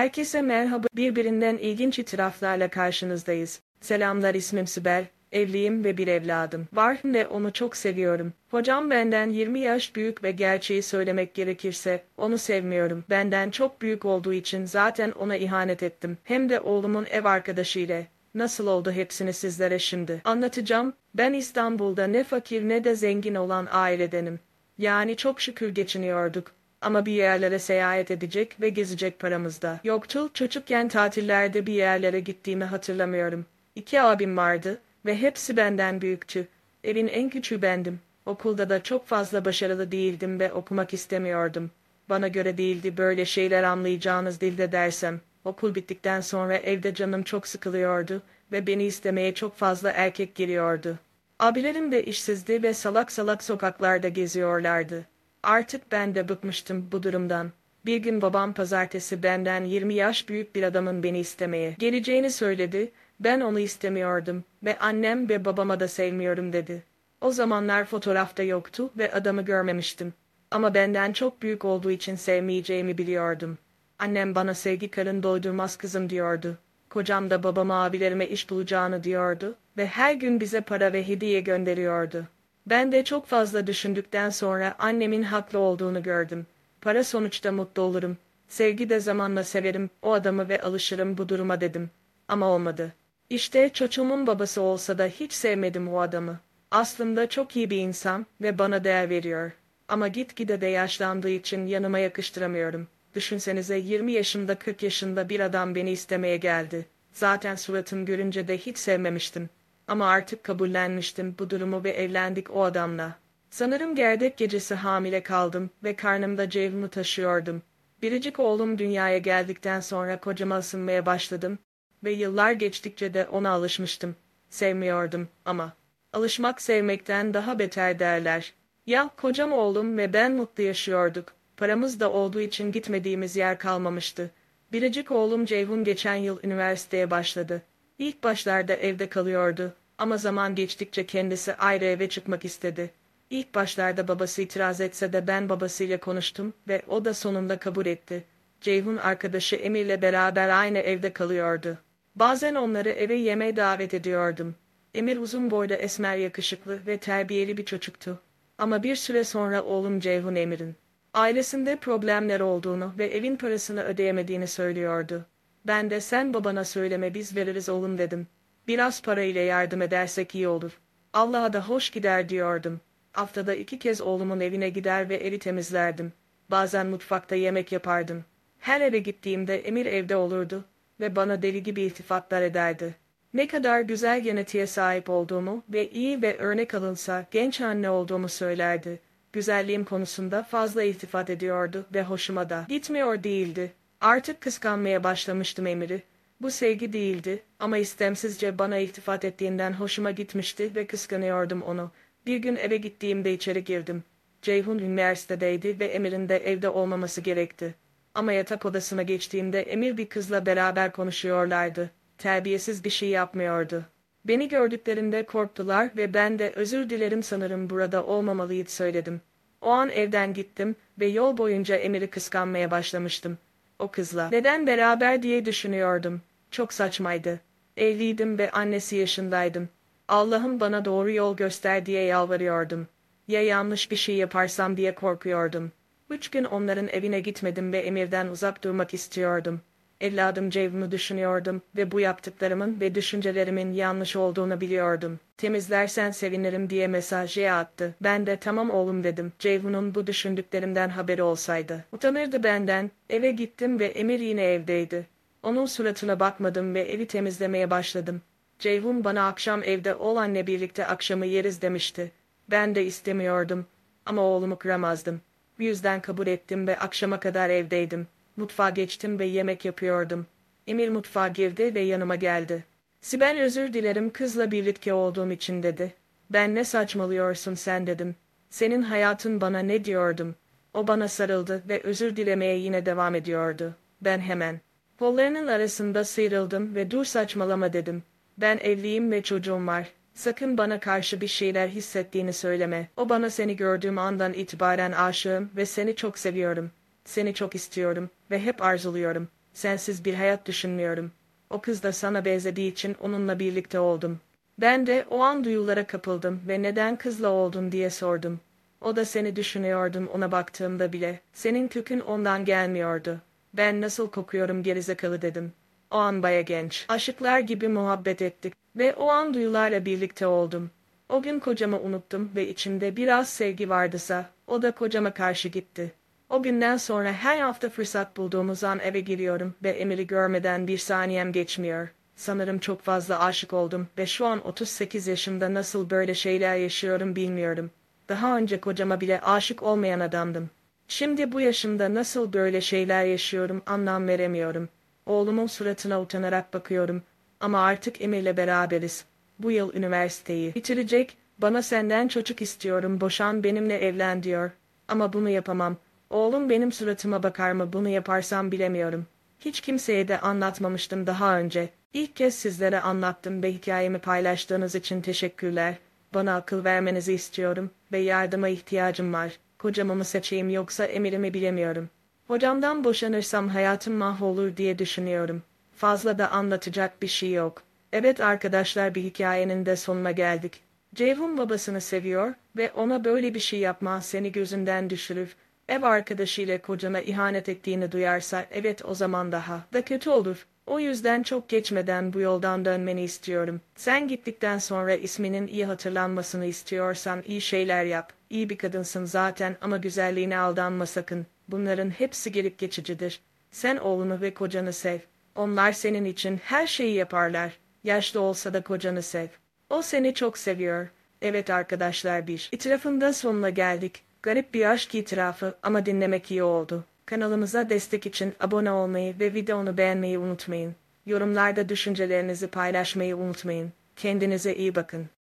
Herkese merhaba. Birbirinden ilginç itiraflarla karşınızdayız. Selamlar ismim Sibel. Evliyim ve bir evladım var ve onu çok seviyorum. Hocam benden 20 yaş büyük ve gerçeği söylemek gerekirse onu sevmiyorum. Benden çok büyük olduğu için zaten ona ihanet ettim. Hem de oğlumun ev arkadaşıyla. Nasıl oldu hepsini sizlere şimdi anlatacağım. Ben İstanbul'da ne fakir ne de zengin olan ailedenim. Yani çok şükür geçiniyorduk. Ama bir yerlere seyahat edecek ve gezecek paramız da yoktu. Çocukken tatillerde bir yerlere gittiğimi hatırlamıyorum. İki abim vardı ve hepsi benden büyüktü. Evin en küçüğü bendim. Okulda da çok fazla başarılı değildim ve okumak istemiyordum. Bana göre değildi böyle şeyler anlayacağınız dilde dersem. Okul bittikten sonra evde canım çok sıkılıyordu ve beni istemeye çok fazla erkek geliyordu. Abilerim de işsizdi ve salak salak sokaklarda geziyorlardı. Artık ben de bıkmıştım bu durumdan. Bir gün babam pazartesi benden 20 yaş büyük bir adamın beni istemeye geleceğini söyledi. Ben onu istemiyordum ve annem ve babama da sevmiyorum dedi. O zamanlar fotoğrafta yoktu ve adamı görmemiştim. Ama benden çok büyük olduğu için sevmeyeceğimi biliyordum. Annem bana sevgi karın doydurmaz kızım diyordu. Kocam da babama abilerime iş bulacağını diyordu ve her gün bize para ve hediye gönderiyordu. Ben de çok fazla düşündükten sonra annemin haklı olduğunu gördüm. Para sonuçta mutlu olurum. Sevgi de zamanla severim o adamı ve alışırım bu duruma dedim. Ama olmadı. İşte çocuğumun babası olsa da hiç sevmedim o adamı. Aslında çok iyi bir insan ve bana değer veriyor. Ama gitgide de yaşlandığı için yanıma yakıştıramıyorum. Düşünsenize 20 yaşında 40 yaşında bir adam beni istemeye geldi. Zaten suratım görünce de hiç sevmemiştim. Ama artık kabullenmiştim bu durumu ve evlendik o adamla. Sanırım gerdek gecesi hamile kaldım ve karnımda Ceyhun'u taşıyordum. Biricik oğlum dünyaya geldikten sonra kocama ısınmaya başladım ve yıllar geçtikçe de ona alışmıştım. Sevmiyordum ama. Alışmak sevmekten daha beter derler. Ya kocam oğlum ve ben mutlu yaşıyorduk. Paramız da olduğu için gitmediğimiz yer kalmamıştı. Biricik oğlum Ceyhun geçen yıl üniversiteye başladı. İlk başlarda evde kalıyordu ama zaman geçtikçe kendisi ayrı eve çıkmak istedi. İlk başlarda babası itiraz etse de ben babasıyla konuştum ve o da sonunda kabul etti. Ceyhun arkadaşı Emir'le beraber aynı evde kalıyordu. Bazen onları eve yemeğe davet ediyordum. Emir uzun boyda esmer yakışıklı ve terbiyeli bir çocuktu. Ama bir süre sonra oğlum Ceyhun Emir'in ailesinde problemler olduğunu ve evin parasını ödeyemediğini söylüyordu. Ben de sen babana söyleme biz veririz oğlum dedim. Biraz para ile yardım edersek iyi olur. Allah'a da hoş gider diyordum. Haftada iki kez oğlumun evine gider ve evi temizlerdim. Bazen mutfakta yemek yapardım. Her eve gittiğimde Emir evde olurdu ve bana deli gibi iltifatlar ederdi. Ne kadar güzel genetiğe sahip olduğumu ve iyi ve örnek alınsa genç anne olduğumu söylerdi. Güzelliğim konusunda fazla iltifat ediyordu ve hoşuma da gitmiyor değildi. Artık kıskanmaya başlamıştım Emir'i. Bu sevgi değildi ama istemsizce bana iltifat ettiğinden hoşuma gitmişti ve kıskanıyordum onu. Bir gün eve gittiğimde içeri girdim. Ceyhun üniversitedeydi ve Emir'in de evde olmaması gerekti. Ama yatak odasına geçtiğimde Emir bir kızla beraber konuşuyorlardı. Terbiyesiz bir şey yapmıyordu. Beni gördüklerinde korktular ve ben de özür dilerim sanırım burada olmamalıydı söyledim. O an evden gittim ve yol boyunca Emir'i kıskanmaya başlamıştım. O kızla neden beraber diye düşünüyordum. Çok saçmaydı. Evliydim ve annesi yaşındaydım. Allah'ım bana doğru yol göster diye yalvarıyordum. Ya yanlış bir şey yaparsam diye korkuyordum. Üç gün onların evine gitmedim ve Emir'den uzak durmak istiyordum. Evladım Cevim'i düşünüyordum ve bu yaptıklarımın ve düşüncelerimin yanlış olduğunu biliyordum. Temizlersen sevinirim diye mesajı attı. Ben de tamam oğlum dedim. Ceyhun'un bu düşündüklerimden haberi olsaydı. Utanırdı benden. Eve gittim ve Emir yine evdeydi. Onun suratına bakmadım ve evi temizlemeye başladım. Ceyhun bana akşam evde ol anne birlikte akşamı yeriz demişti. Ben de istemiyordum. Ama oğlumu kıramazdım. Bu yüzden kabul ettim ve akşama kadar evdeydim. Mutfağa geçtim ve yemek yapıyordum. Emir mutfağa girdi ve yanıma geldi. Sibel özür dilerim kızla birlikte olduğum için dedi. Ben ne saçmalıyorsun sen dedim. Senin hayatın bana ne diyordum. O bana sarıldı ve özür dilemeye yine devam ediyordu. Ben hemen. Kollarının arasında sıyrıldım ve dur saçmalama dedim. Ben evliyim ve çocuğum var. Sakın bana karşı bir şeyler hissettiğini söyleme. O bana seni gördüğüm andan itibaren aşığım ve seni çok seviyorum. Seni çok istiyorum ve hep arzuluyorum. Sensiz bir hayat düşünmüyorum. O kız da sana benzediği için onunla birlikte oldum. Ben de o an duyulara kapıldım ve neden kızla oldun diye sordum. O da seni düşünüyordum ona baktığımda bile. Senin kökün ondan gelmiyordu. Ben nasıl kokuyorum gerizekalı dedim. O an baya genç. Aşıklar gibi muhabbet ettik ve o an duyularla birlikte oldum. O gün kocamı unuttum ve içimde biraz sevgi vardıysa o da kocama karşı gitti. O günden sonra her hafta fırsat bulduğumuz an eve giriyorum ve Emir'i görmeden bir saniyem geçmiyor. Sanırım çok fazla aşık oldum ve şu an 38 yaşımda nasıl böyle şeyler yaşıyorum bilmiyorum. Daha önce kocama bile aşık olmayan adamdım. Şimdi bu yaşımda nasıl böyle şeyler yaşıyorum anlam veremiyorum. Oğlumun suratına utanarak bakıyorum. Ama artık Emir'le beraberiz. Bu yıl üniversiteyi bitirecek, bana senden çocuk istiyorum, boşan benimle evlen diyor. Ama bunu yapamam. Oğlum benim suratıma bakar mı bunu yaparsam bilemiyorum. Hiç kimseye de anlatmamıştım daha önce. İlk kez sizlere anlattım ve hikayemi paylaştığınız için teşekkürler. Bana akıl vermenizi istiyorum ve yardıma ihtiyacım var. Kocamı mı seçeyim yoksa emirimi bilemiyorum. Hocamdan boşanırsam hayatım mahvolur diye düşünüyorum. Fazla da anlatacak bir şey yok. Evet arkadaşlar bir hikayenin de sonuna geldik. Ceyhun babasını seviyor ve ona böyle bir şey yapma seni gözünden düşürür. Ev arkadaşıyla kocana ihanet ettiğini duyarsa evet o zaman daha da kötü olur. O yüzden çok geçmeden bu yoldan dönmeni istiyorum. Sen gittikten sonra isminin iyi hatırlanmasını istiyorsan iyi şeyler yap. İyi bir kadınsın zaten ama güzelliğine aldanma sakın. Bunların hepsi gelip geçicidir. Sen oğlunu ve kocanı sev. Onlar senin için her şeyi yaparlar. Yaşlı olsa da kocanı sev. O seni çok seviyor. Evet arkadaşlar bir itirafında sonuna geldik. Garip bir aşk itirafı ama dinlemek iyi oldu. Kanalımıza destek için abone olmayı ve videonu beğenmeyi unutmayın. Yorumlarda düşüncelerinizi paylaşmayı unutmayın. Kendinize iyi bakın.